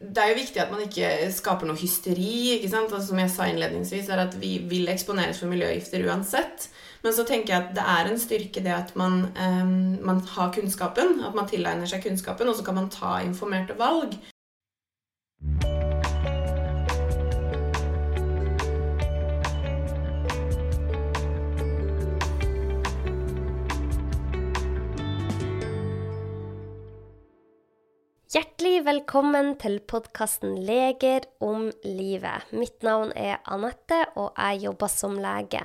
det er jo viktig at man ikke skaper noe hysteri. ikke sant? Altså, som jeg sa innledningsvis, er at vi vil eksponeres for miljøgifter uansett. Men så tenker jeg at det er en styrke det at man, um, man har kunnskapen, at man tilegner seg kunnskapen, og så kan man ta informerte valg. Hjertelig velkommen til podkasten 'Leger om livet'. Mitt navn er Anette, og jeg jobber som lege.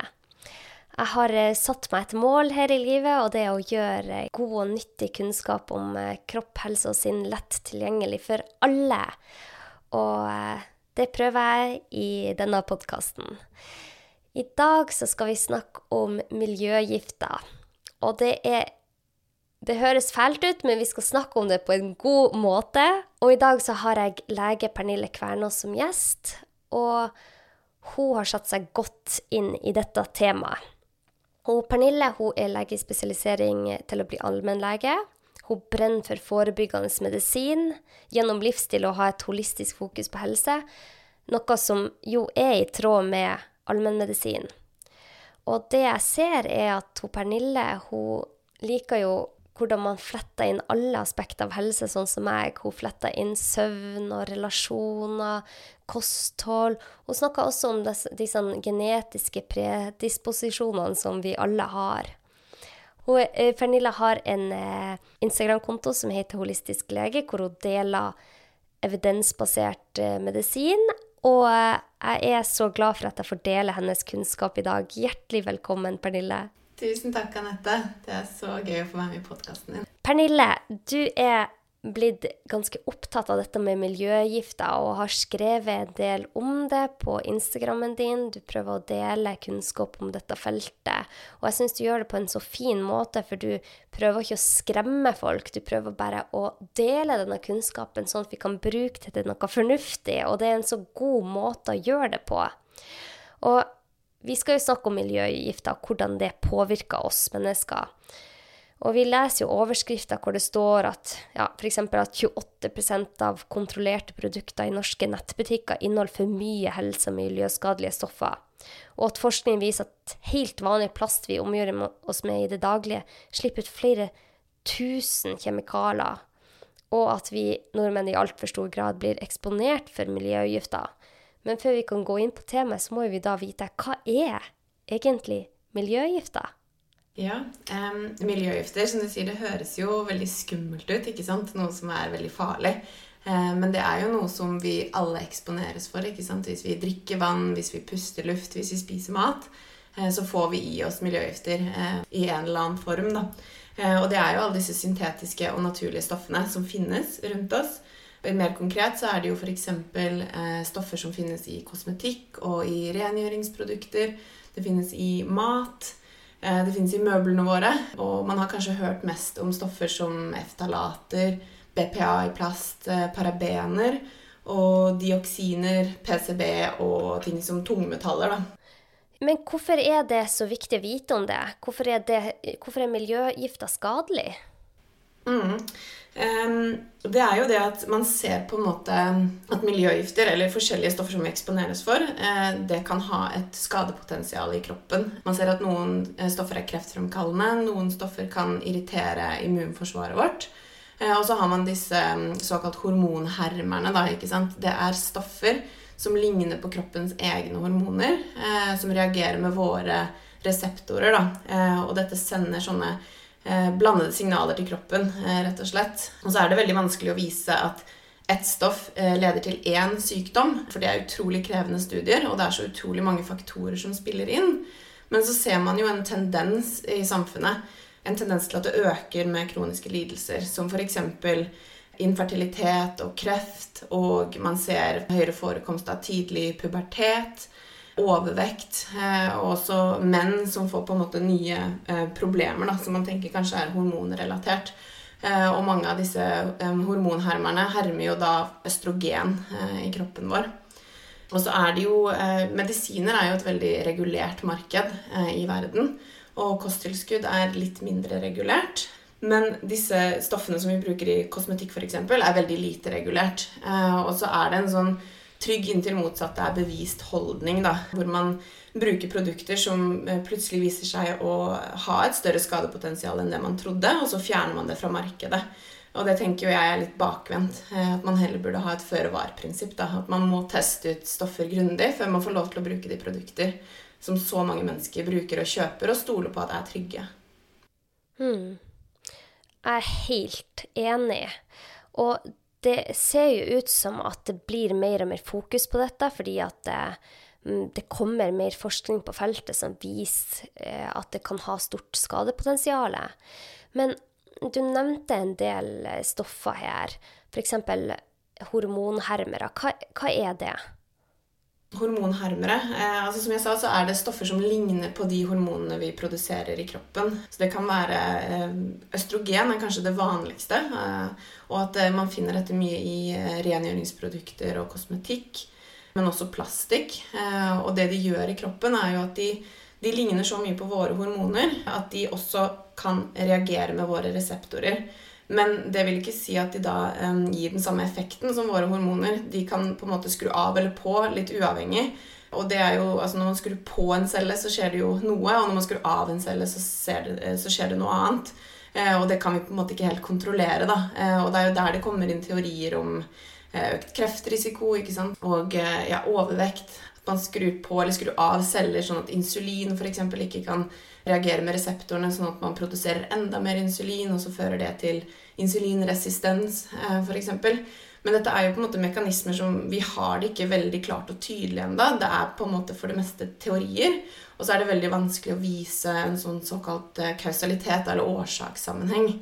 Jeg har eh, satt meg et mål her i livet, og det er å gjøre god og nyttig kunnskap om eh, kropp, helse og sinn lett tilgjengelig for alle. Og eh, det prøver jeg i denne podkasten. I dag så skal vi snakke om miljøgifter. Og det er det høres fælt ut, men vi skal snakke om det på en god måte. Og i dag så har jeg lege Pernille Kvernås som gjest, og hun har satt seg godt inn i dette temaet. Og Pernille hun er spesialisering til å bli allmennlege. Hun brenner for forebyggende medisin gjennom livsstil og ha et holistisk fokus på helse, noe som jo er i tråd med allmennmedisin. Og det jeg ser, er at hun Pernille hun liker jo hvordan man fletter inn alle aspekter av helse, sånn som meg. Hun fletter inn søvn og relasjoner, kosthold. Hun snakker også om disse, disse genetiske predisposisjonene som vi alle har. Hun, eh, Pernilla har en eh, Instagram-konto som heter Holistisk lege, hvor hun deler evidensbasert eh, medisin. Og jeg er så glad for at jeg får dele hennes kunnskap i dag. Hjertelig velkommen, Pernille. Tusen takk, Anette. Det er så gøy å få være med i podkasten din. Pernille, du er blitt ganske opptatt av dette med miljøgifter og har skrevet en del om det på Instagrammen din. Du prøver å dele kunnskap om dette feltet. Og jeg syns du gjør det på en så fin måte, for du prøver ikke å skremme folk. Du prøver bare å dele denne kunnskapen sånn at vi kan bruke det til noe fornuftig. Og det er en så god måte å gjøre det på. Og vi skal jo snakke om miljøgifter, hvordan det påvirker oss mennesker. Og vi leser jo overskrifter hvor det står at ja, f.eks. at 28% av kontrollerte produkter i norske nettbutikker inneholder for mye helse- og miljøskadelige stoffer. Og at forskning viser at helt vanlig plast vi omgjør oss med i det daglige, slipper ut flere tusen kjemikalier. Og at vi nordmenn i altfor stor grad blir eksponert for miljøgifter. Men før vi kan gå inn på temaet, så må vi da vite hva er egentlig miljøgifter? Ja, um, miljøgifter, som du sier, det høres jo veldig skummelt ut. ikke sant? Noe som er veldig farlig. Uh, men det er jo noe som vi alle eksponeres for. ikke sant? Hvis vi drikker vann, hvis vi puster luft, hvis vi spiser mat, uh, så får vi i oss miljøgifter uh, i en eller annen form. da. Og det er jo alle disse syntetiske og naturlige stoffene som finnes rundt oss. Mer konkret så er det jo f.eks. Eh, stoffer som finnes i kosmetikk og i rengjøringsprodukter. Det finnes i mat. Eh, det finnes i møblene våre. Og man har kanskje hørt mest om stoffer som eftalater, BPA i plast, eh, parabener og dioksiner, PCB og ting som tungmetaller. da. Men hvorfor er det så viktig å vite om det? Hvorfor er, det, hvorfor er miljøgifter skadelig? Mm. Det er jo det at man ser på en måte at miljøgifter eller forskjellige stoffer som vi eksponeres for, uh, det kan ha et skadepotensial i kroppen. Man ser at noen eh, stoffer er kreftfremkallende, noen stoffer kan irritere immunforsvaret vårt. Uh, og så har man disse såkalt hormonhermerne. Da, ikke sant? Det er stoffer som ligner på kroppens egne hormoner, som reagerer med våre reseptorer. Da. og dette sender sånne Eh, blandede signaler til kroppen, eh, rett og slett. Og så er det veldig vanskelig å vise at ett stoff eh, leder til én sykdom, for det er utrolig krevende studier, og det er så utrolig mange faktorer som spiller inn. Men så ser man jo en tendens i samfunnet, en tendens til at det øker med kroniske lidelser, som f.eks. infertilitet og kreft, og man ser høyere forekomst av tidlig pubertet overvekt, eh, og også menn som får på en måte nye eh, problemer da, som man tenker kanskje er hormonrelatert. Eh, og mange av disse hormonhermerne hermer jo da østrogen i kroppen vår. Og så er det jo Medisiner er jo et veldig regulert marked i verden. Og kosttilskudd er litt mindre regulert. Men disse stoffene som vi bruker i kosmetikk f.eks., er veldig lite regulert. Og så er det en sånn trygg inntil motsatt er bevist holdning, da, hvor man bruker produkter som eh, plutselig viser seg å ha et større skadepotensial enn det man trodde, og så fjerner man det fra markedet. Og det tenker jo jeg er litt bakvendt. Eh, at man heller burde ha et føre-var-prinsipp. At man må teste ut stoffer grundig før man får lov til å bruke de produkter som så mange mennesker bruker og kjøper, og stoler på at er trygge. Hmm. Jeg er helt enig. Og det ser jo ut som at det blir mer og mer fokus på dette, fordi at det, mm, det kommer mer forskning på feltet som viser eh, at det kan ha stort skadepotensial. Men du nevnte en del eh, stoffer her, f.eks. hormonhermere. Hva, hva er det? Hormonhermere. Eh, altså Som jeg sa, så er det stoffer som ligner på de hormonene vi produserer i kroppen. Så det kan være eh, Østrogen er kanskje det vanligste. Eh, og at eh, man finner dette mye i eh, rengjøringsprodukter og kosmetikk. Men også plastikk. Eh, og det de gjør i kroppen, er jo at de, de ligner så mye på våre hormoner at de også kan reagere med våre reseptorer. Men det vil ikke si at de da um, gir den samme effekten som våre hormoner. De kan på en måte skru av eller på litt uavhengig. Og det er jo, altså Når man skrur på en celle, så skjer det jo noe. Og når man skrur av en celle, så, det, så skjer det noe annet. Eh, og det kan vi på en måte ikke helt kontrollere. da. Eh, og det er jo der det kommer inn teorier om eh, økt kreftrisiko ikke sant? og eh, ja, overvekt. At man skrur på eller skrur av celler sånn at insulin f.eks. ikke kan reagere med reseptorene, sånn at man produserer enda mer insulin, og så fører det til insulinresistens eh, f.eks. Men dette er jo på en måte mekanismer som vi har det ikke veldig klart og tydelig ennå. Det er på en måte for det meste teorier. Og så er det veldig vanskelig å vise en sånn såkalt eh, kausalitet eller årsakssammenheng.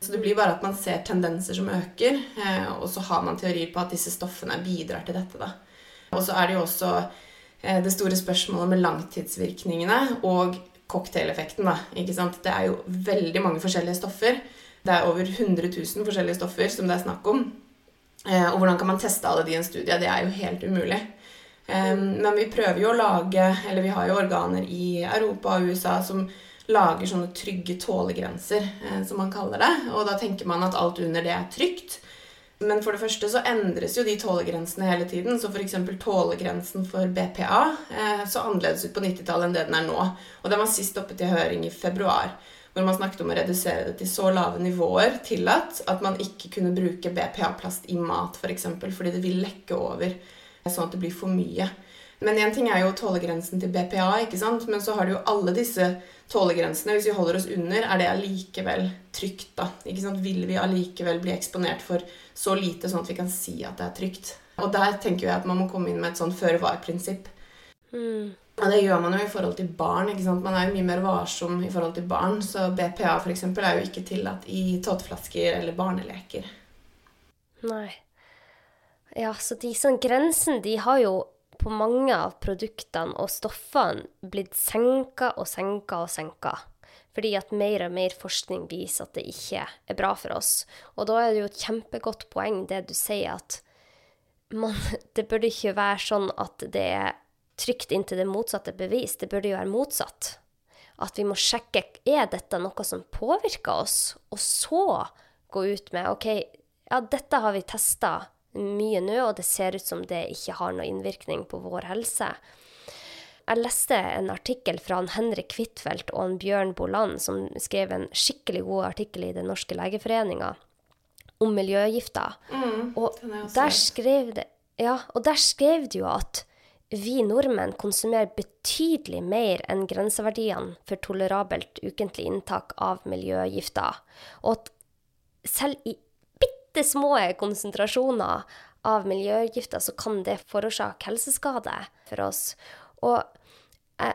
Så det blir bare at man ser tendenser som øker, eh, og så har man teorier på at disse stoffene bidrar til dette. da. Og så er det jo også det store spørsmålet med langtidsvirkningene og cocktaileffekten. da, ikke sant? Det er jo veldig mange forskjellige stoffer. Det er over 100 000 forskjellige stoffer som det er snakk om. Eh, og hvordan kan man teste alle de i en studie? Det er jo helt umulig. Men vi prøver jo å lage Eller vi har jo organer i Europa og USA som lager sånne trygge tålegrenser, eh, som man kaller det. Og da tenker man at alt under det er trygt. Men for det første så endres jo de tålegrensene hele tiden. Så f.eks. tålegrensen for BPA eh, så annerledes ut på 90-tallet enn det den er nå. Og den var sist oppe til høring i februar, hvor man snakket om å redusere det til så lave nivåer tillatt at man ikke kunne bruke BPA-plast i mat f.eks. For eksempel, fordi det vil lekke over sånn at det blir for mye. Men én ting er jo tålegrensen til BPA, ikke sant? men så har du jo alle disse tålegrensene. Hvis vi holder oss under, er det allikevel trygt. da. Ikke sant? Vil vi allikevel bli eksponert for så lite sånn at vi kan si at det er trygt? Og der tenker jeg at man må komme inn med et sånn føre-var-prinsipp. Mm. Og det gjør man jo i forhold til barn. ikke sant? Man er jo mye mer varsom i forhold til barn. Så BPA eksempel, er jo ikke tillatt i tåteflasker eller barneleker. Nei. Ja, så de sånn grensen, de har jo på mange av produktene og stoffene blitt senka og senka og senka. Fordi at mer og mer forskning viser at det ikke er bra for oss. Og da er det jo et kjempegodt poeng det du sier, at man, det burde ikke være sånn at det er trygt inntil det motsatte bevis. Det burde jo være motsatt. At vi må sjekke er dette noe som påvirker oss, og så gå ut med OK, ja, dette har vi testa mye nå, og det ser ut som det ikke har noe innvirkning på vår helse. Jeg leste en artikkel fra en Henrik Huitfeldt og en Bjørn Boland, som skrev en skikkelig god artikkel i Den norske legeforeninga om miljøgifter. Mm, og, der skrev det, ja, og der skrev det jo at vi nordmenn konsumerer betydelig mer enn grenseverdiene for tolerabelt ukentlig inntak av miljøgifter, og at selv i bitte små konsentrasjoner av miljøgifter, så kan det forårsake helseskade for oss. Og jeg,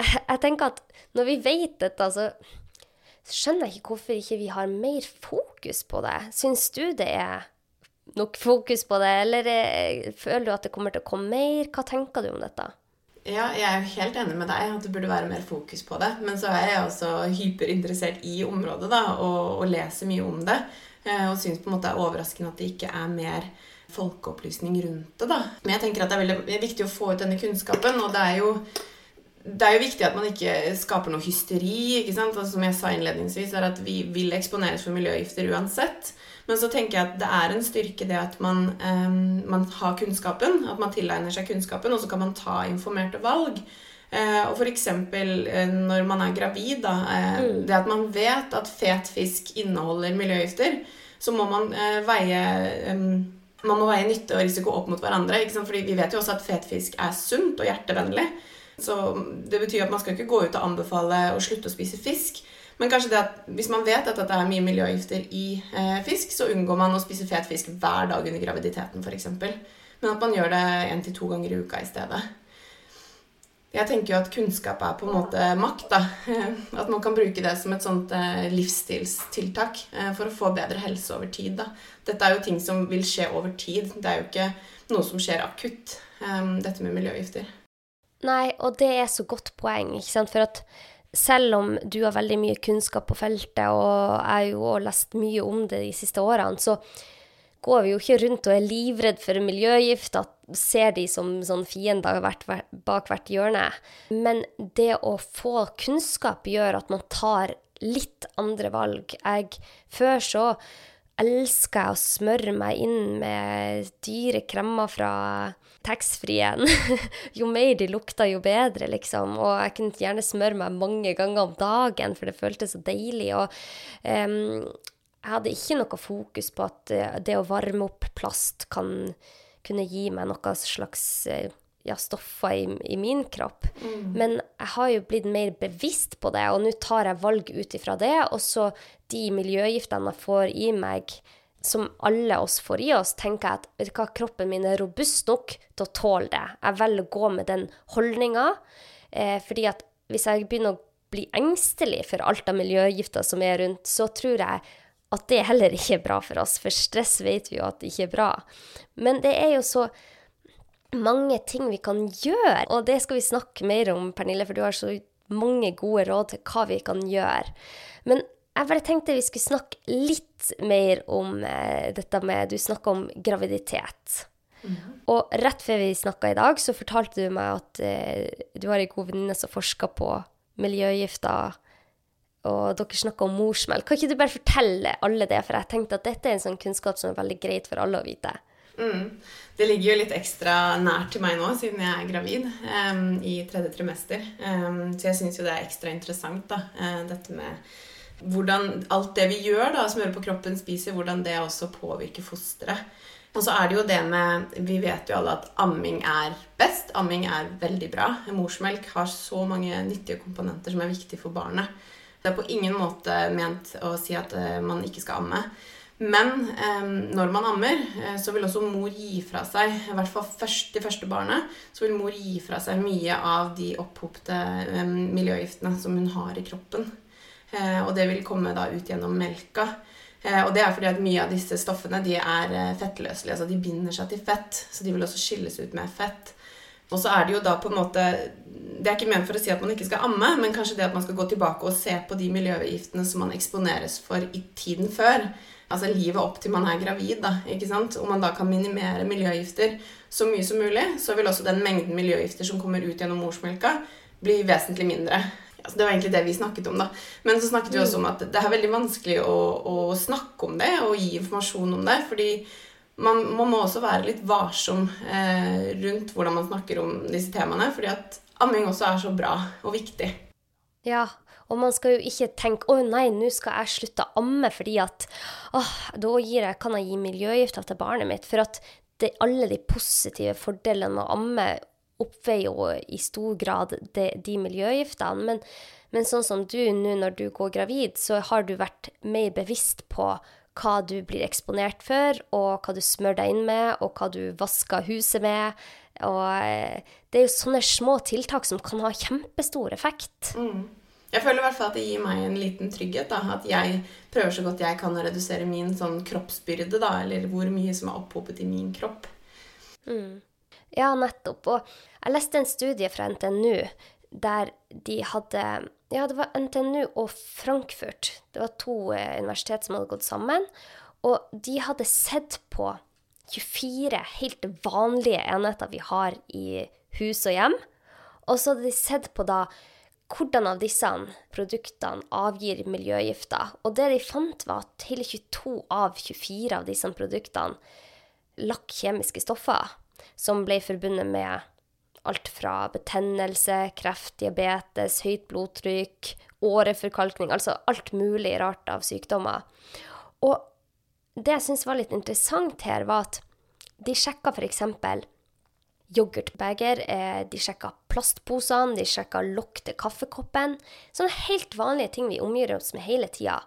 jeg, tenker at når vi vet dette, så skjønner jeg ikke hvorfor ikke vi har mer fokus på det. Syns du det er nok fokus på det, eller er, føler du at det kommer til å komme mer? Hva tenker du om dette? Ja, jeg er jo helt enig med deg at det burde være mer fokus på det. Men så er jeg også hyperinteressert i området da, og, og leser mye om det. Eh, og syns på en måte det er overraskende at det ikke er mer folkeopplysning rundt det. da. Men jeg tenker at det er veldig viktig å få ut denne kunnskapen, og det er jo det er jo viktig at man ikke skaper noe hysteri. ikke sant? Altså, som jeg sa innledningsvis, er at vi vil eksponeres for miljøgifter uansett. Men så tenker jeg at det er en styrke det at man, um, man har kunnskapen, at man tilegner seg kunnskapen, og så kan man ta informerte valg. Uh, og f.eks. Uh, når man er gravid, da, uh, mm. det at man vet at fet fisk inneholder miljøgifter, så må man eh, veie man må veie nytte og risiko opp mot hverandre. Ikke sant? Fordi vi vet jo også at fet fisk er sunt og hjertevennlig. Så det betyr at man skal ikke gå ut og anbefale å slutte å spise fisk. Men kanskje det at hvis man vet at det er mye miljøgifter i eh, fisk, så unngår man å spise fet fisk hver dag under graviditeten f.eks. Men at man gjør det én til to ganger i uka i stedet. Jeg tenker jo at kunnskap er på en måte makt. da. At man kan bruke det som et sånt eh, livsstilstiltak eh, for å få bedre helse over tid. da. Dette er jo ting som vil skje over tid. Det er jo ikke noe som skjer akutt, eh, dette med miljøgifter. Nei, og det er så godt poeng, ikke sant. For at selv om du har veldig mye kunnskap på feltet, og jeg har lest mye om det de siste årene, så går vi jo ikke rundt og er livredd for miljøgifter, ser de som sånn fiender bak hvert hjørne. Men det å få kunnskap gjør at man tar litt andre valg. Jeg, før så elska jeg å smøre meg inn med dyre kremmer fra taxfree-en. jo mer de lukta, jo bedre, liksom. Og jeg kunne gjerne smøre meg mange ganger om dagen, for det føltes så deilig. Og um, jeg hadde ikke noe fokus på at eh, det å varme opp plast kan kunne gi meg noe slags eh, ja, stoffer i, i, min kropp. Mm. Men jeg har jo blitt mer bevisst på det, og nå tar jeg valg ut ifra det. Og så de miljøgiftene jeg får i meg, som alle oss får i oss, tenker jeg at vet du hva, kroppen min er robust nok til å tåle det. Jeg velger å gå med den holdninga, eh, fordi at hvis jeg begynner å bli engstelig for alt av miljøgifter som er rundt, så tror jeg at det heller ikke er bra for oss, for stress vet vi jo at det ikke er bra. Men det er jo så mange ting vi kan gjøre, og det skal vi snakke mer om, Pernille, for du har så mange gode råd til hva vi kan gjøre. Men jeg bare tenkte vi skulle snakke litt mer om eh, dette med Du snakka om graviditet. Mm -hmm. Og rett før vi snakka i dag, så fortalte du meg at eh, du har ei god venninne som forsker på miljøgifter og dere snakker om morsmelk. Kan ikke du bare fortelle alle det, for jeg tenkte at dette er en sånn kunnskap som er veldig greit for alle å vite. Mm. Det ligger jo litt ekstra nært til meg nå, siden jeg er gravid um, i tredje trimester. Um, så jeg syns jo det er ekstra interessant, da, uh, dette med hvordan alt det vi gjør, da, gjør på kroppen, spiser, hvordan det også påvirker fosteret. Og så er det jo det med Vi vet jo alle at amming er best. Amming er veldig bra. Morsmelk har så mange nyttige komponenter som er viktige for barnet. Det er på ingen måte ment å si at eh, man ikke skal amme. Men eh, når man ammer, eh, så vil også mor gi fra seg I hvert fall først, det første barnet så vil mor gi fra seg mye av de opphopte eh, miljøgiftene som hun har i kroppen. Eh, og det vil komme da ut gjennom melka. Eh, og det er fordi at mye av disse stoffene de er fettløselige. altså De binder seg til fett, så de vil også skilles ut med fett. Og så er det jo da på en måte Det er ikke ment for å si at man ikke skal amme, men kanskje det at man skal gå tilbake og se på de miljøgiftene som man eksponeres for i tiden før. Altså livet opp til man er gravid, da. ikke sant? Om man da kan minimere miljøgifter så mye som mulig, så vil også den mengden miljøgifter som kommer ut gjennom morsmelka, bli vesentlig mindre. Altså, det var egentlig det vi snakket om, da. Men så snakket vi også om at det er veldig vanskelig å, å snakke om det og gi informasjon om det. fordi man, man, må også være litt varsom eh, rundt hvordan man snakker om disse temaene, fordi at amming også er så bra og viktig. Ja, og man skal jo ikke tenke 'Å nei, nå skal jeg slutte å amme', fordi at åh, da jeg, kan jeg gi miljøgifter til barnet mitt. For at det, alle de positive fordelene med å amme oppveier jo i stor grad de, de miljøgiftene. Men, men, sånn som du nå når du går gravid, så har du vært mer bevisst på hva du blir eksponert for, og hva du smører deg inn med, og hva du vasker huset med. Og eh, det er jo sånne små tiltak som kan ha kjempestor effekt. Mm. Jeg føler i hvert fall at det gir meg en liten trygghet. Da. At jeg prøver så godt jeg kan å redusere min sånn kroppsbyrde, da, eller hvor mye som er opphopet i min kropp. Mm. Ja, nettopp. Og jeg leste en studie fra NTNU der de hadde Ja, det var NTNU og Frankfurt. Det var to eh, universitet som hadde gått sammen. Og de hadde sett på 24 helt vanlige enheter vi har i hus og hjem. Og så hadde de sett på da hvordan av disse produktene avgir miljøgifter. Og det de fant, var at hele 22 av 24 av disse produktene lakk kjemiske stoffer som ble forbundet med alt fra betennelse, kreft, diabetes, høyt blodtrykk, åreforkalkning, altså alt mulig rart av sykdommer. Og det jeg syns var litt interessant her, var at de sjekka f.eks. yoghurtbeger, eh, de sjekka plastposene, de sjekka lokk til kaffekoppen. Sånne helt vanlige ting vi omgir oss med hele tida.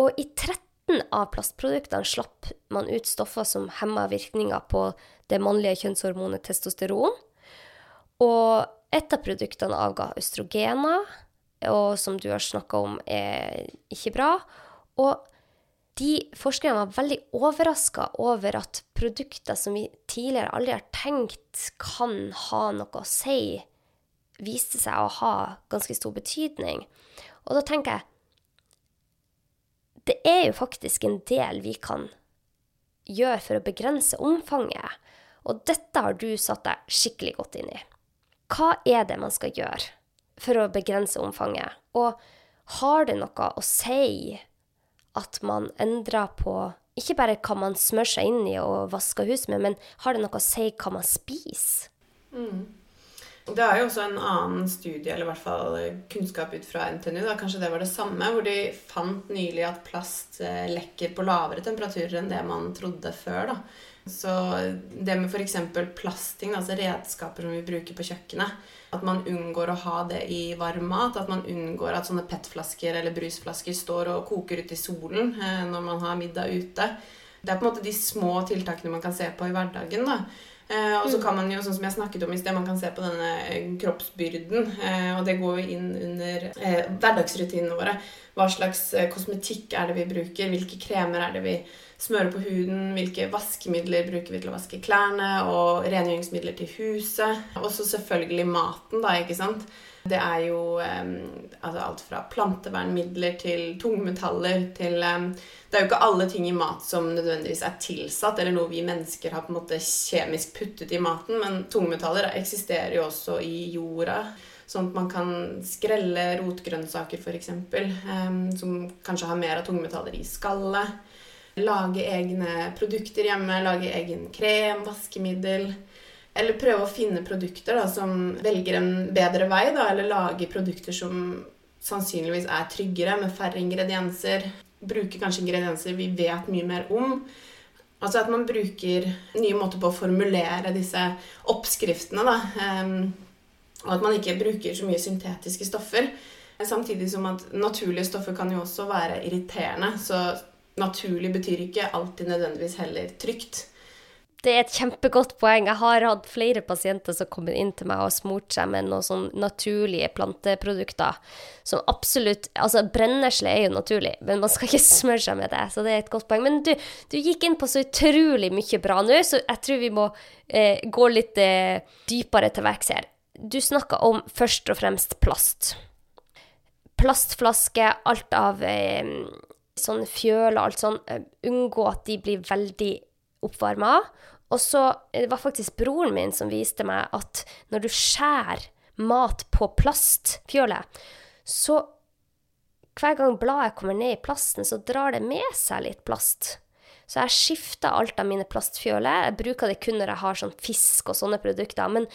Og i 13 av plastproduktene slapp man ut stoffer som hemma virkninger på det mannlige kjønnshormonet testosteron. Og et av produktene avga østrogener, og som du har snakka om, er ikke bra. Og de forskerne var veldig overraska over at produkter som vi tidligere aldri har tenkt kan ha noe å si, viste seg å ha ganske stor betydning. Og da tenker jeg det er jo faktisk en del vi kan gjøre for å begrense omfanget. Og dette har du satt deg skikkelig godt inn i. Hva er det man skal gjøre for å begrense omfanget? Og har det noe å si at man endrer på ikke bare hva man smører seg inn i og vasker hus med, men har det noe å si hva man spiser? Mm. Det er jo også en annen studie, eller i hvert fall kunnskap ut fra NTNU, da, kanskje det var det samme, hvor de fant nylig at plast eh, lekker på lavere temperaturer enn det man trodde før. da. Så det med f.eks. plasting, altså redskaper som vi bruker på kjøkkenet, at man unngår å ha det i varm mat. At man unngår at sånne PET-flasker eller brusflasker står og koker ute i solen eh, når man har middag ute. Det er på en måte de små tiltakene man kan se på i hverdagen. da. Eh, og så mm. kan man jo, sånn som jeg snakket om i sted, man kan se på denne eh, kroppsbyrden. Eh, og det går jo inn under eh, hverdagsrutinene våre. Hva slags eh, kosmetikk er det vi bruker? Hvilke kremer er det vi smører på huden, hvilke vaskemidler bruker vi til å vaske klærne, og rengjøringsmidler til huset. Og så selvfølgelig maten, da, ikke sant. Det er jo altså alt fra plantevernmidler til tungmetaller til Det er jo ikke alle ting i mat som nødvendigvis er tilsatt, eller noe vi mennesker har på en måte kjemisk puttet i maten, men tungmetaller eksisterer jo også i jorda. Sånn at man kan skrelle rotgrønnsaker, f.eks., um, som kanskje har mer av tungmetaller i skallet. Lage egne produkter hjemme, lage egen krem, vaskemiddel. Eller prøve å finne produkter da, som velger en bedre vei, da, eller lage produkter som sannsynligvis er tryggere, med færre ingredienser. Bruke kanskje ingredienser vi vet mye mer om. Altså at man bruker nye måter på å formulere disse oppskriftene. Da. Um, og at man ikke bruker så mye syntetiske stoffer. Samtidig som at naturlige stoffer kan jo også være irriterende. Så naturlig betyr ikke alltid nødvendigvis heller trygt. Det er et kjempegodt poeng. Jeg har hatt flere pasienter som kommer inn til meg og har smurt seg med noen sånn naturlige planteprodukter. Som absolutt Altså, brennesle er jo naturlig, men man skal ikke smøre seg med det. Så det er et godt poeng. Men du, du gikk inn på så utrolig mye bra nå, så jeg tror vi må eh, gå litt eh, dypere til verks her. Du snakka om først og fremst plast. Plastflaske, alt av eh, sånn fjøl og alt sånn, eh, unngå at de blir veldig oppvarma. Og så det var faktisk broren min som viste meg at når du skjærer mat på plastfjølet, så hver gang bladet kommer ned i plasten, så drar det med seg litt plast. Så jeg skifta alt av mine plastfjøler. Jeg bruker det kun når jeg har sånn fisk og sånne produkter. Men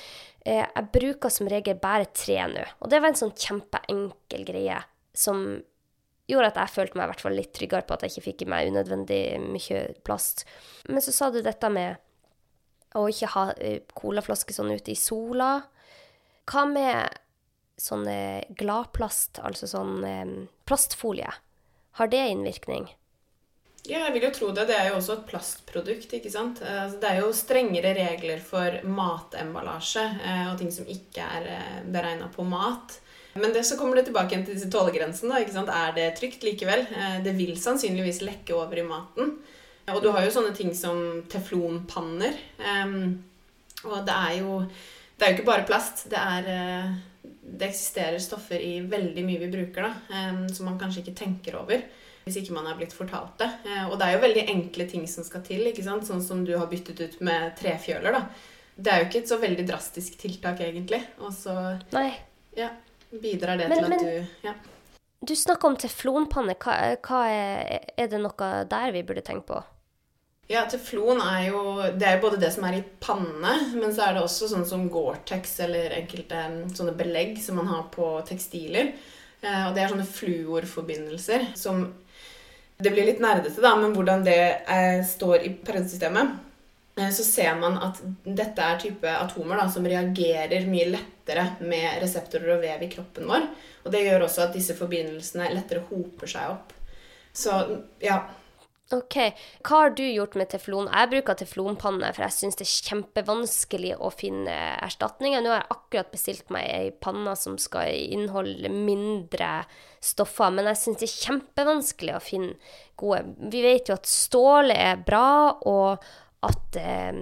eh, jeg bruker som regel bare tre nå. Og det var en sånn kjempeenkel greie som gjorde at jeg følte meg i hvert fall litt tryggere på at jeg ikke fikk i meg unødvendig mye plast. Men så sa du dette med å ikke ha eh, colaflasker sånn ute i sola. Hva med sånne gladplast, altså sånn eh, plastfolie? Har det innvirkning? Ja, jeg vil jo tro det. Det er jo også et plastprodukt. ikke sant? Eh, altså, det er jo strengere regler for matemballasje og ting som ikke er beregna på mat. Men det, så kommer det tilbake igjen til disse tålegrensene. Er det trygt likevel? Det vil sannsynligvis lekke over i maten. Og du har jo sånne ting som teflonpanner. Og det er jo det er jo ikke bare plast. Det, er, eh, det eksisterer stoffer i veldig mye vi bruker da, som man kanskje ikke tenker over hvis ikke man har blitt fortalt det. Eh, og det er jo veldig enkle ting som skal til, ikke sant? sånn som du har byttet ut med trefjøler. da det er jo ikke et så veldig drastisk tiltak, egentlig. Og så Nei. ja, bidrar det Men- til at men- du ja. Du snakker om teflonpanne. Hva, hva er, er det noe der vi burde tenke på? Ja, teflon er jo Det er jo både det som er i panne, men så er det også sånn som Gore-Tex eller enkelte sånne belegg som man har på tekstiler. Eh, og det er sånne fluorforbindelser som Det blir litt nerdete, da, men hvordan det er, står i periodesystemet, eh, så ser man at dette er type atomer da, som reagerer mye lettere med reseptorer og vev i kroppen vår. Og det gjør også at disse forbindelsene lettere hoper seg opp. Så ja, Ok, Hva har du gjort med teflon? Jeg bruker teflonpanne, for jeg syns det er kjempevanskelig å finne erstatninger. Nå har jeg akkurat bestilt meg ei panne som skal inneholde mindre stoffer, men jeg syns det er kjempevanskelig å finne gode Vi vet jo at stål er bra, og at eh,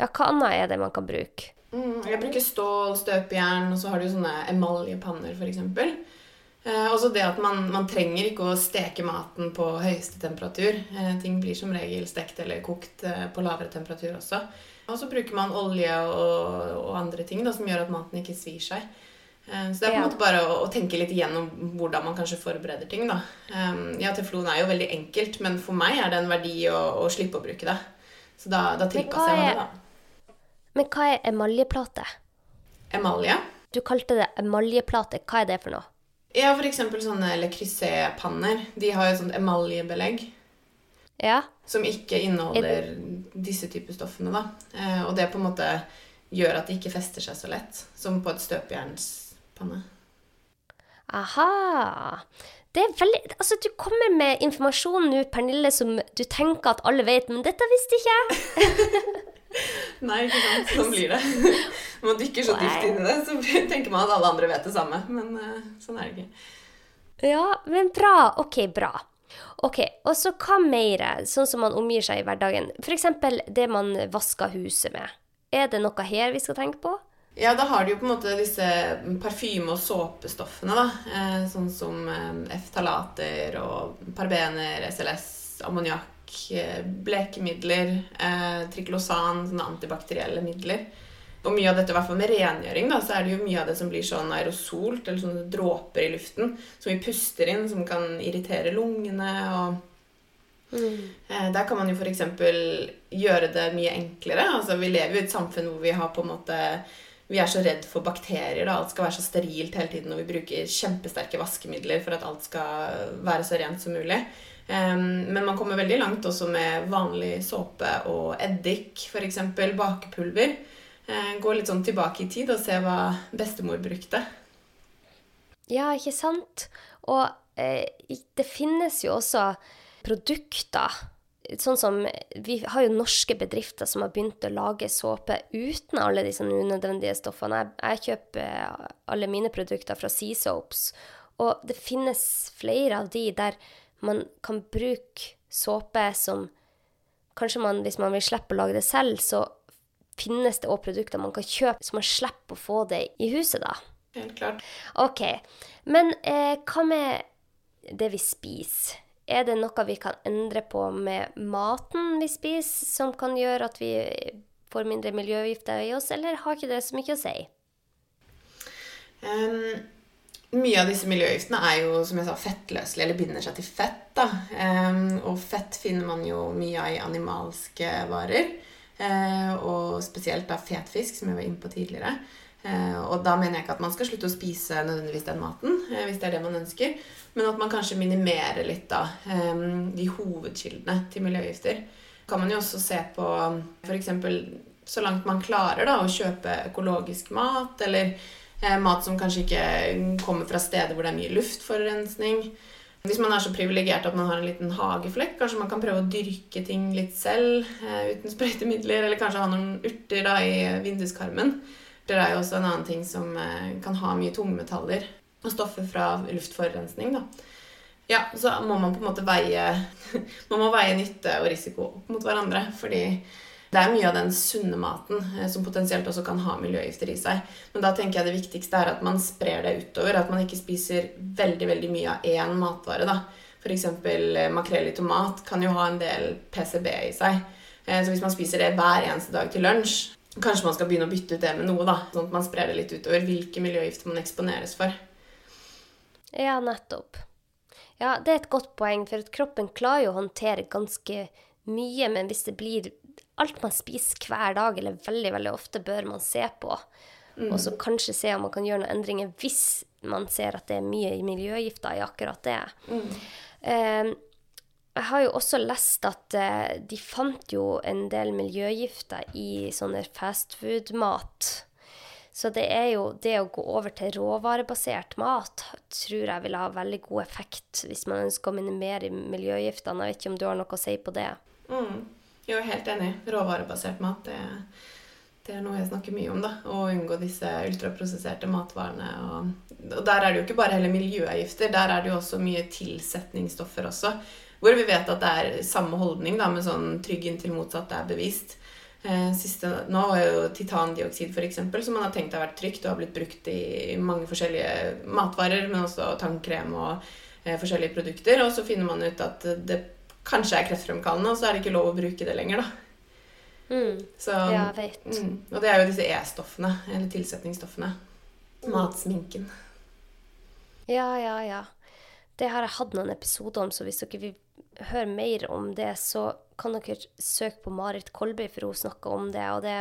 Ja, hva annet er det man kan bruke? Mm, jeg bruker stål, støpejern, og så har du sånne emaljepanner, f.eks. Eh, også det at man, man trenger ikke å steke maten på høyeste temperatur. Eh, ting blir som regel stekt eller kokt eh, på lavere temperatur også. Og så bruker man olje og, og andre ting da, som gjør at maten ikke svir seg. Eh, så det er på en måte bare å, å tenke litt igjennom hvordan man kanskje forbereder ting. da. Eh, ja, teflon er jo veldig enkelt, men for meg er det en verdi å, å slippe å bruke det. Så da, da tilpasser jeg meg det, da. Men hva er emaljeplate? Emalje. Du kalte det emaljeplate. Hva er det for noe? Ja, eksempel sånne Le De har jo et sånt emaljebelegg Ja? som ikke inneholder disse typer stoffene. da. Eh, og det på en måte gjør at det ikke fester seg så lett, som på et støpejernspanne. Aha. Det er veldig Altså, du kommer med informasjon nå, Pernille, som du tenker at alle vet, men dette visste ikke jeg. Nei, ikke sant? Sånn blir det. Når man dykker så dypt inn i det, så tenker man at alle andre vet det samme. Men eh, sånn er det ikke. Ja, men bra. OK, bra. Ok, Og så hva mer, sånn som man omgir seg i hverdagen? F.eks. det man vasker huset med. Er det noe her vi skal tenke på? Ja, da har de jo på en måte disse parfyme- og såpestoffene, da. Eh, sånn som eh, F-talater og parbener, SLS, ammoniakk, blekemidler, eh, triklosan, sånne antibakterielle midler. Og mye av dette, i hvert fall med rengjøring, da, så er det jo mye av det som blir sånn aerosolt, eller sånne dråper i luften, som vi puster inn, som kan irritere lungene og Mm. Der kan man jo f.eks. gjøre det mye enklere. Altså, vi lever jo i et samfunn hvor vi har på en måte vi er så redd for bakterier. Da. Alt skal være så sterilt hele tiden, og vi bruker kjempesterke vaskemidler for at alt skal være så rent som mulig. Um, men man kommer veldig langt også med vanlig såpe og eddik, f.eks. bakepulver. Uh, gå litt sånn tilbake i tid og se hva bestemor brukte. Ja, ikke sant? Og eh, det finnes jo også produkter. Sånn som Vi har jo norske bedrifter som har begynt å lage såpe uten alle disse unødvendige stoffene. Jeg, jeg kjøper eh, alle mine produkter fra Sea Soaps, og det finnes flere av de der man kan bruke såpe som Kanskje man, hvis man vil slippe å lage det selv, så finnes det òg produkter man kan kjøpe så man slipper å få det i huset, da. Helt klart. OK. Men eh, hva med det vi spiser? Er det noe vi kan endre på med maten vi spiser, som kan gjøre at vi får mindre miljøgifter i oss, eller har ikke det så mye å si? Um, mye av disse miljøgiftene er jo som jeg sa, fettløselige, eller binder seg til fett. da. Um, og fett finner man jo mye av i animalske varer. Uh, og spesielt da fetfisk, som jeg var inne på tidligere. Eh, og da mener jeg ikke at man skal slutte å spise nødvendigvis den maten, eh, hvis det er det man ønsker, men at man kanskje minimerer litt da de hovedkildene til miljøgifter. kan man jo også se på f.eks. så langt man klarer da, å kjøpe økologisk mat, eller Eh, mat som kanskje ikke kommer fra steder hvor det er mye luftforurensning. Hvis man er så privilegert at man har en liten hageflekk, kanskje man kan prøve å dyrke ting litt selv eh, uten sprøytemidler, eller kanskje ha noen urter da, i vinduskarmen. Det er jo også en annen ting som eh, kan ha mye tungmetaller og stoffer fra luftforurensning. Da. Ja, så må man på en måte veie Man må veie nytte og risiko opp mot hverandre, fordi det er mye av den sunne maten eh, som potensielt også kan ha miljøgifter i seg. Men da tenker jeg det viktigste er at man sprer det utover. At man ikke spiser veldig veldig mye av én matvare. da. F.eks. makrell i tomat kan jo ha en del PCB i seg. Eh, Så hvis man spiser det hver eneste dag til lunsj, kanskje man skal begynne å bytte ut det med noe, da. Sånn at man sprer det litt utover hvilke miljøgifter man eksponeres for. Ja, nettopp. Ja, det er et godt poeng, for at kroppen klarer jo å håndtere ganske mye, men hvis det blir alt man spiser hver dag, eller veldig, veldig ofte, bør man se på. Mm. Og så kanskje se om man kan gjøre noen endringer hvis man ser at det er mye miljøgifter i akkurat det. Mm. Eh, jeg har jo også lest at eh, de fant jo en del miljøgifter i sånne fastfood-mat. Så det er jo det å gå over til råvarebasert mat tror jeg vil ha veldig god effekt hvis man ønsker å minimere miljøgiftene. Jeg vet ikke om du har noe å si på det? Mm. Er helt enig. Råvarebasert mat det, det, er noe jeg snakker mye om. da, Å unngå disse ultraprosesserte matvarene. Og, og der er det jo ikke bare hele miljøgifter, der er det jo også mye tilsetningsstoffer også. Hvor vi vet at det er samme holdning da, med sånn trygg inntil motsatt er bevist. Eh, siste, nå var jo titandioksid f.eks., som man har tenkt har vært trygt og har blitt brukt i mange forskjellige matvarer, men også tannkrem og eh, forskjellige produkter. Og så finner man ut at det kanskje er kreftfremkallende, og så er det ikke lov å bruke det lenger, da. Mm. Så, ja, vet. Mm, og det er jo disse E-stoffene, eller tilsetningsstoffene. Mm. Matsminken. Ja, ja, ja. Det har jeg hatt noen episoder om, så hvis dere vil høre mer om det, så kan dere søke på Marit Kolby, for hun snakker om det. Og det,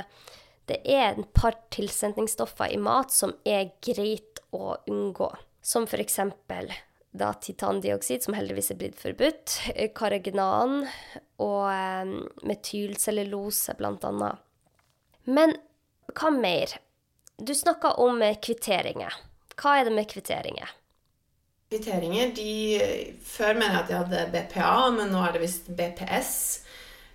det er et par tilsetningsstoffer i mat som er greit å unngå. Som f.eks. da titandioksid, som heldigvis er blitt forbudt, karagenan og eh, metylcellulose, annet. Men hva mer? Du snakka om kvitteringer. Hva er det med kvitteringer? Kvitteringer de Før mener jeg at de hadde BPA, men nå er det visst BPS.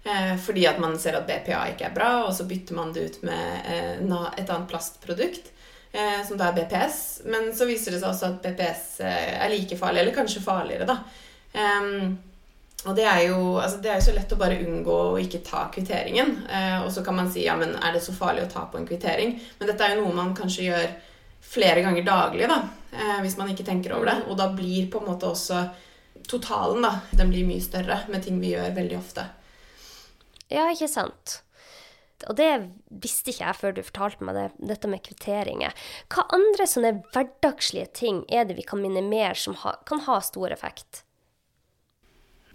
Eh, fordi at man ser at BPA ikke er bra, og så bytter man det ut med eh, et annet plastprodukt. Eh, som da er BPS. Men så viser det seg også at BPS eh, er like farlig, eller kanskje farligere, da. Um, og det er, jo, altså det er, jo, så lett å bare unngå å ikke ta kvitteringen. Eh, og så kan man si ja, men er det så farlig å ta på en kvittering? Men dette er jo noe man kanskje gjør flere ganger daglig, da, eh, hvis man ikke tenker over det. Og da blir på en måte også totalen da, den blir mye større med ting vi gjør veldig ofte. Ja, ikke sant. Og det visste ikke jeg før du fortalte meg det, dette med kvitteringer. Hva andre sånne hverdagslige ting er det vi kan minimere som ha, kan ha stor effekt?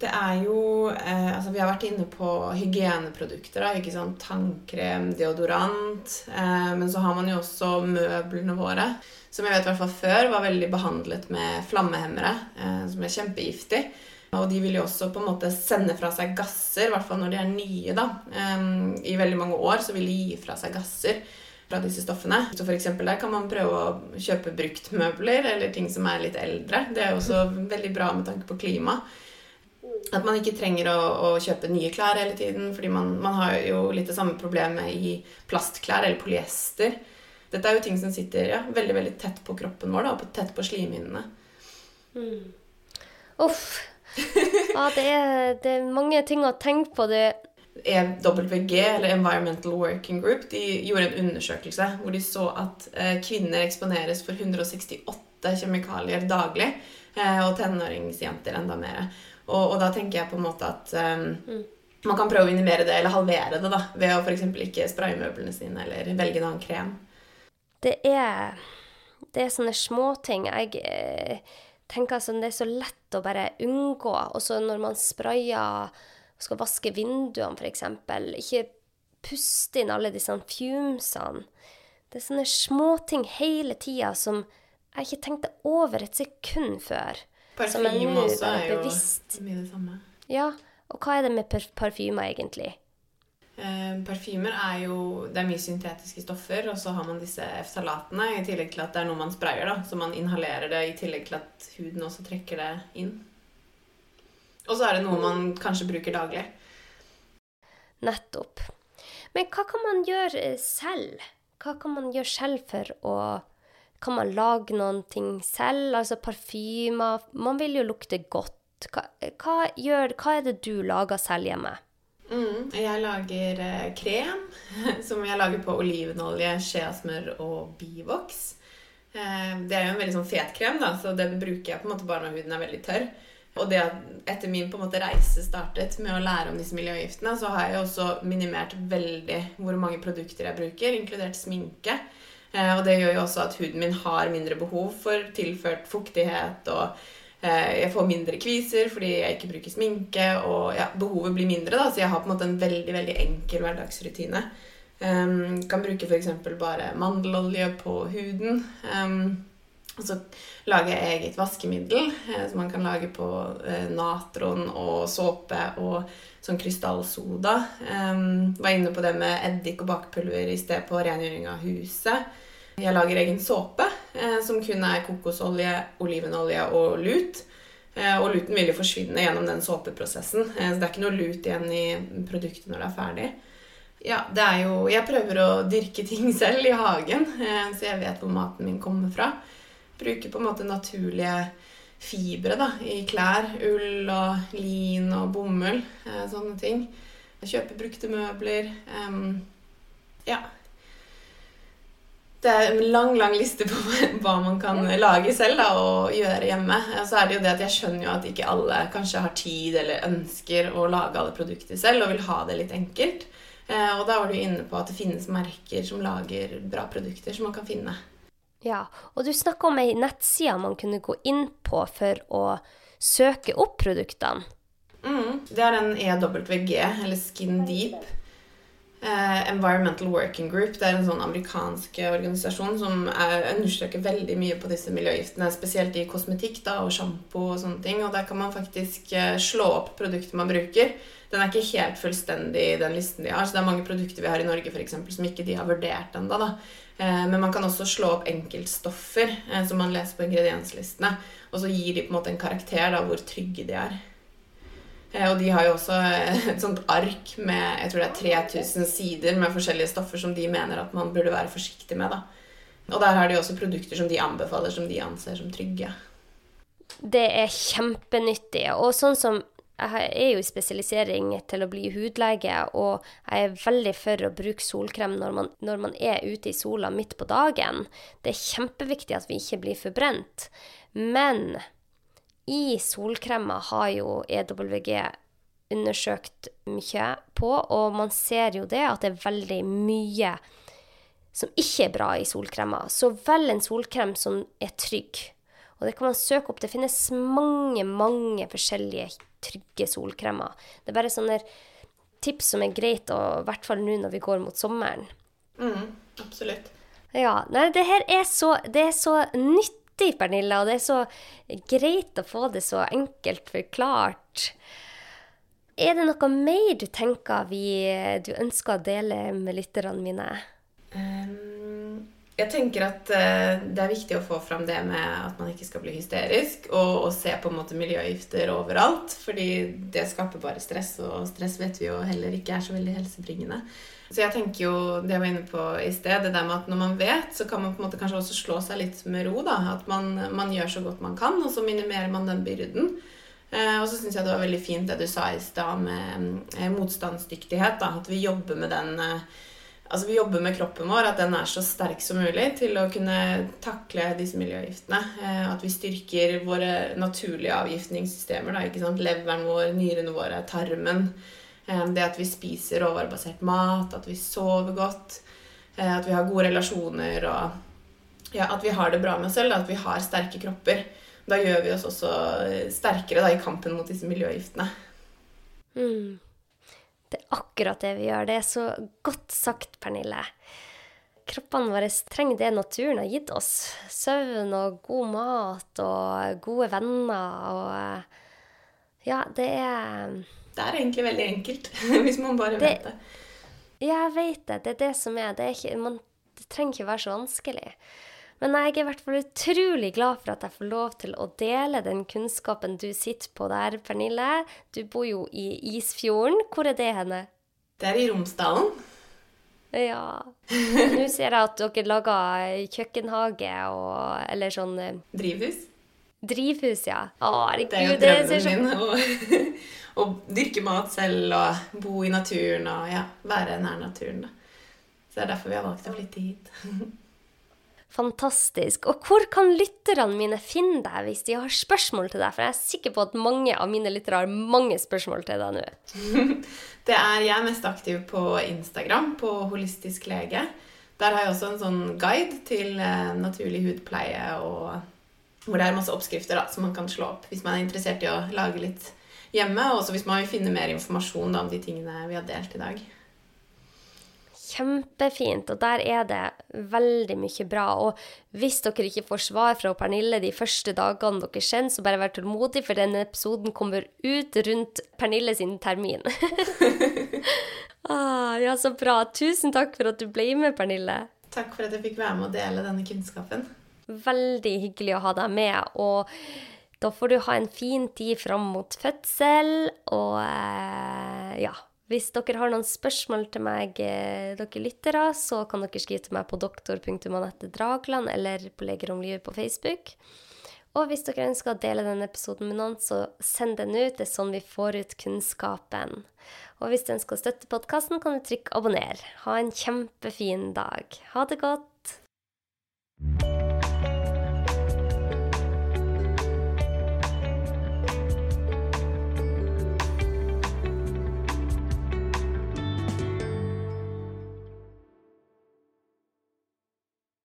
Det er jo eh, Altså, vi har vært inne på hygieneprodukter. Da, ikke sånn Tannkrem, deodorant. Eh, men så har man jo også møblene våre, som jeg vet hvert fall før var veldig behandlet med flammehemmere, eh, som er kjempegiftig. Og de vil jo også på en måte sende fra seg gasser, i hvert fall når de er nye. da. Eh, I veldig mange år så vil de gi fra seg gasser fra disse stoffene. Så for Der kan man prøve å kjøpe bruktmøbler eller ting som er litt eldre. Det er jo også veldig bra med tanke på klima. At man ikke trenger å, å, kjøpe nye klær hele tiden. fordi man, man, har jo litt det samme problemet i plastklær eller polyester. Dette er jo ting som sitter ja, veldig veldig tett på kroppen vår da, og tett på slimhinnene. Mm. Uff. Ja, det er, det er, mange ting å tenke på. det. EWG, eller Environmental Working Group, de gjorde en undersøkelse hvor de så at eh, kvinner eksponeres for 168 kjemikalier daglig, eh, og tenåringsjenter enda mer. Og, og, da tenker jeg på en måte at um, mm. man kan prøve å minimere det eller halvere det da, ved å f.eks. ikke spraye møblene sine eller velge en annen krem. Det er, det er sånne småting jeg eh, tenker altså, det er så lett å bare unngå. Også når man sprayer og skal vaske vinduene, f.eks. Ikke puste inn alle disse fumesene. Det er sånne småting hele tida som jeg ikke tenkte over et sekund før. Parfyme også er jo mye det samme. Ja, og hva er det med parfymer, egentlig? Eh, parfymer er jo Det er mye syntetiske stoffer, og så har man disse F-salatene, i tillegg til at det er noe man sprayer, da, så man inhalerer det i tillegg til at huden også trekker det inn. Og så er det noe man kanskje bruker daglig. Nettopp. Men hva kan man gjøre selv? Hva kan man gjøre selv for å kan man lage noen ting selv? Altså parfymer Man vil jo lukte godt. Hva, hva, gjør, hva er det du lager selv hjemme? Mm, jeg lager eh, krem som jeg lager på olivenolje, skjeasmør og bivoks. Eh, det er jo en veldig sånn fet krem, da, så den bruker jeg på en måte bare når huden er veldig tørr. Og det at etter min på en måte reise startet med å lære om disse miljøgiftene, så har jeg også minimert veldig hvor mange produkter jeg bruker, inkludert sminke. Eh, og det gjør jo også at huden min har mindre behov for tilført fuktighet, og eh, jeg får mindre kviser fordi jeg ikke bruker sminke, og ja, behovet blir mindre, da, så jeg har på en måte en veldig, veldig enkel hverdagsrutine. Um, kan bruke f.eks. bare mandelolje på huden. Um, og så lager jeg eget vaskemiddel eh, som man kan lage på eh, natron og såpe og sånn krystallsoda. Um, var inne på det med eddik og bakpulver i sted på rengjøring av huset. Jeg lager egen såpe eh, som kun er kokosolje, olivenolje og lut. Og luten vil jo forsvinne gjennom den såpeprosessen, så det er ikke noe lut igjen i produktet når det er ferdig. Ja, det er jo Jeg prøver å dyrke ting selv i hagen, så jeg vet hvor maten min kommer fra. Bruker på en måte naturlige fibre da, i klær. Ull og lin og bomull. Eh, sånne ting. Kjøpe brukte møbler. ja. Det er en lang lang liste på hva man kan lage selv da, og gjøre hjemme. Så er det jo det at Jeg skjønner jo at ikke alle kanskje har tid eller ønsker å lage alle produkter selv og vil ha det litt enkelt. Eh, og da var du inne på at det finnes merker som lager bra produkter som man kan finne. Ja, og du snakka om ei nettside man kunne gå inn på for å søke opp produktene. Mm, det er en EWG, eller Skin Deep. Eh, Environmental Working Group. Det er en sånn amerikansk organisasjon som er, understreker veldig mye på disse miljøgiftene, spesielt i kosmetikk da, og sjampo og sånne ting. Og der kan man faktisk eh, slå opp produkter man bruker den er ikke helt fullstendig, den listen de har. Så det er mange produkter vi har i Norge for eksempel, som ikke de har vurdert ennå. Eh, men man kan også slå opp enkeltstoffer eh, som man leser på ingredienslistene. Og så gir de på en måte en karakter da, hvor trygge de er. Eh, og de har jo også et sånt ark med jeg tror det er 3000 sider med forskjellige stoffer som de mener at man burde være forsiktig med. da. Og der har de også produkter som de anbefaler, som de anser som trygge. Det er kjempenyttig. Og sånn som jeg er jo i spesialisering til å bli hudlege, og jeg er veldig for å bruke solkrem når man, når man er ute i sola midt på dagen. Det er kjempeviktig at vi ikke blir forbrent. Men i solkremmer har jo EWG undersøkt mye på, og man ser jo det at det er veldig mye som ikke er bra i solkremmer. Så velg en solkrem som er trygg. Og det kan man søke opp. Det finnes mange, mange forskjellige trygge solkremer. Det er bare sånne tips som er greit, og i hvert fall nå når vi går mot sommeren. Mm, absolutt. Ja. Nei, det her er så, det er så nyttig, Pernilla, og det er så greit å få det så enkelt forklart. Er det noe mer du tenker vi, du ønsker å dele med lytterne mine? Um, jeg tenker at uh, det er viktig å få fram det med at man ikke skal bli hysterisk, og, og, se på en måte miljøgifter overalt. Fordi det skaper bare stress, og stress vet vi jo heller ikke er så veldig helsebringende. Så jeg tenker jo, det jeg var inne på i sted, det der med at når man vet, så kan man på en måte kanskje også slå seg litt med ro. da, At man, man gjør så godt man kan, og så minimerer man den byrden. Eh, og så syns jeg det var veldig fint det du sa i stad med eh, motstandsdyktighet. da, At vi jobber med den eh, altså vi jobber med kroppen vår, at den er så sterk som mulig til å kunne takle disse miljøgiftene. Eh, at vi styrker våre naturlige avgiftningssystemer. Da, ikke sant? Leveren vår, nyrene våre, tarmen. Eh, det at vi spiser råvarebasert mat, at vi sover godt, eh, at vi har gode relasjoner og ja, at vi har det bra med oss selv, at vi har sterke kropper. Da gjør vi oss også sterkere da, i kampen mot disse miljøgiftene. Mm. Akkurat det vi gjør. Det er så godt sagt, Pernille. Kroppene våre trenger det naturen har gitt oss. Søvn og god mat og gode venner og Ja, det er Det er egentlig veldig enkelt, hvis man bare det, vet det. Ja, jeg vet det. Det er det som er. Det, er ikke, man, det trenger ikke være så vanskelig. Men jeg er i hvert fall utrolig glad for at jeg får lov til å dele den kunnskapen du sitter på der, Pernille. Du bor jo i Isfjorden. Hvor er det henne? Det er i Romsdalen. Ja. Nå ser jeg at dere lager kjøkkenhage og Eller sånn eh, Drivhus. Drivhus, ja. Å, herregud. Det er jo drømmen min. Å, å dyrke mat selv og bo i naturen og ja, være nær naturen. Da. Så det er derfor vi har valgt å flytte hit. Fantastisk. Og hvor kan lytterne mine finne deg hvis de har spørsmål til deg? For jeg er sikker på at mange av mine lyttere har mange spørsmål til deg nå. det er jeg mest aktiv på Instagram, på Holistisk lege. Der har jeg også en sånn guide til eh, naturlig hudpleie, og hvor det er masse oppskrifter da, som man kan slå opp hvis man er interessert i å lage litt hjemme. Og også hvis man vil finne mer informasjon da, om de tingene vi har delt i dag. Kjempefint. Og der er det veldig mye bra. Og hvis dere ikke får svar fra Pernille de første dagene dere kjenner, så bare vær tålmodig, for denne episoden kommer ut rundt Pernille sin termin. ah, ja, så bra. Tusen takk for at du ble med, Pernille. Takk for at jeg fikk være med og dele denne kunnskapen. Veldig hyggelig å ha deg med. og da får du ha en fin tid fram mot fødsel, og eh, ja hvis dere har noen spørsmål til meg, eh, dere lyttere, så kan dere skrive til meg på doktor.anette eller på Leger om livet på Facebook. Og hvis dere ønsker å dele denne episoden med noen, så send den ut. Det er sånn vi får ut kunnskapen. Og hvis du ønsker å støtte podkasten, kan du trykke abonner. Ha en kjempefin dag. Ha det godt.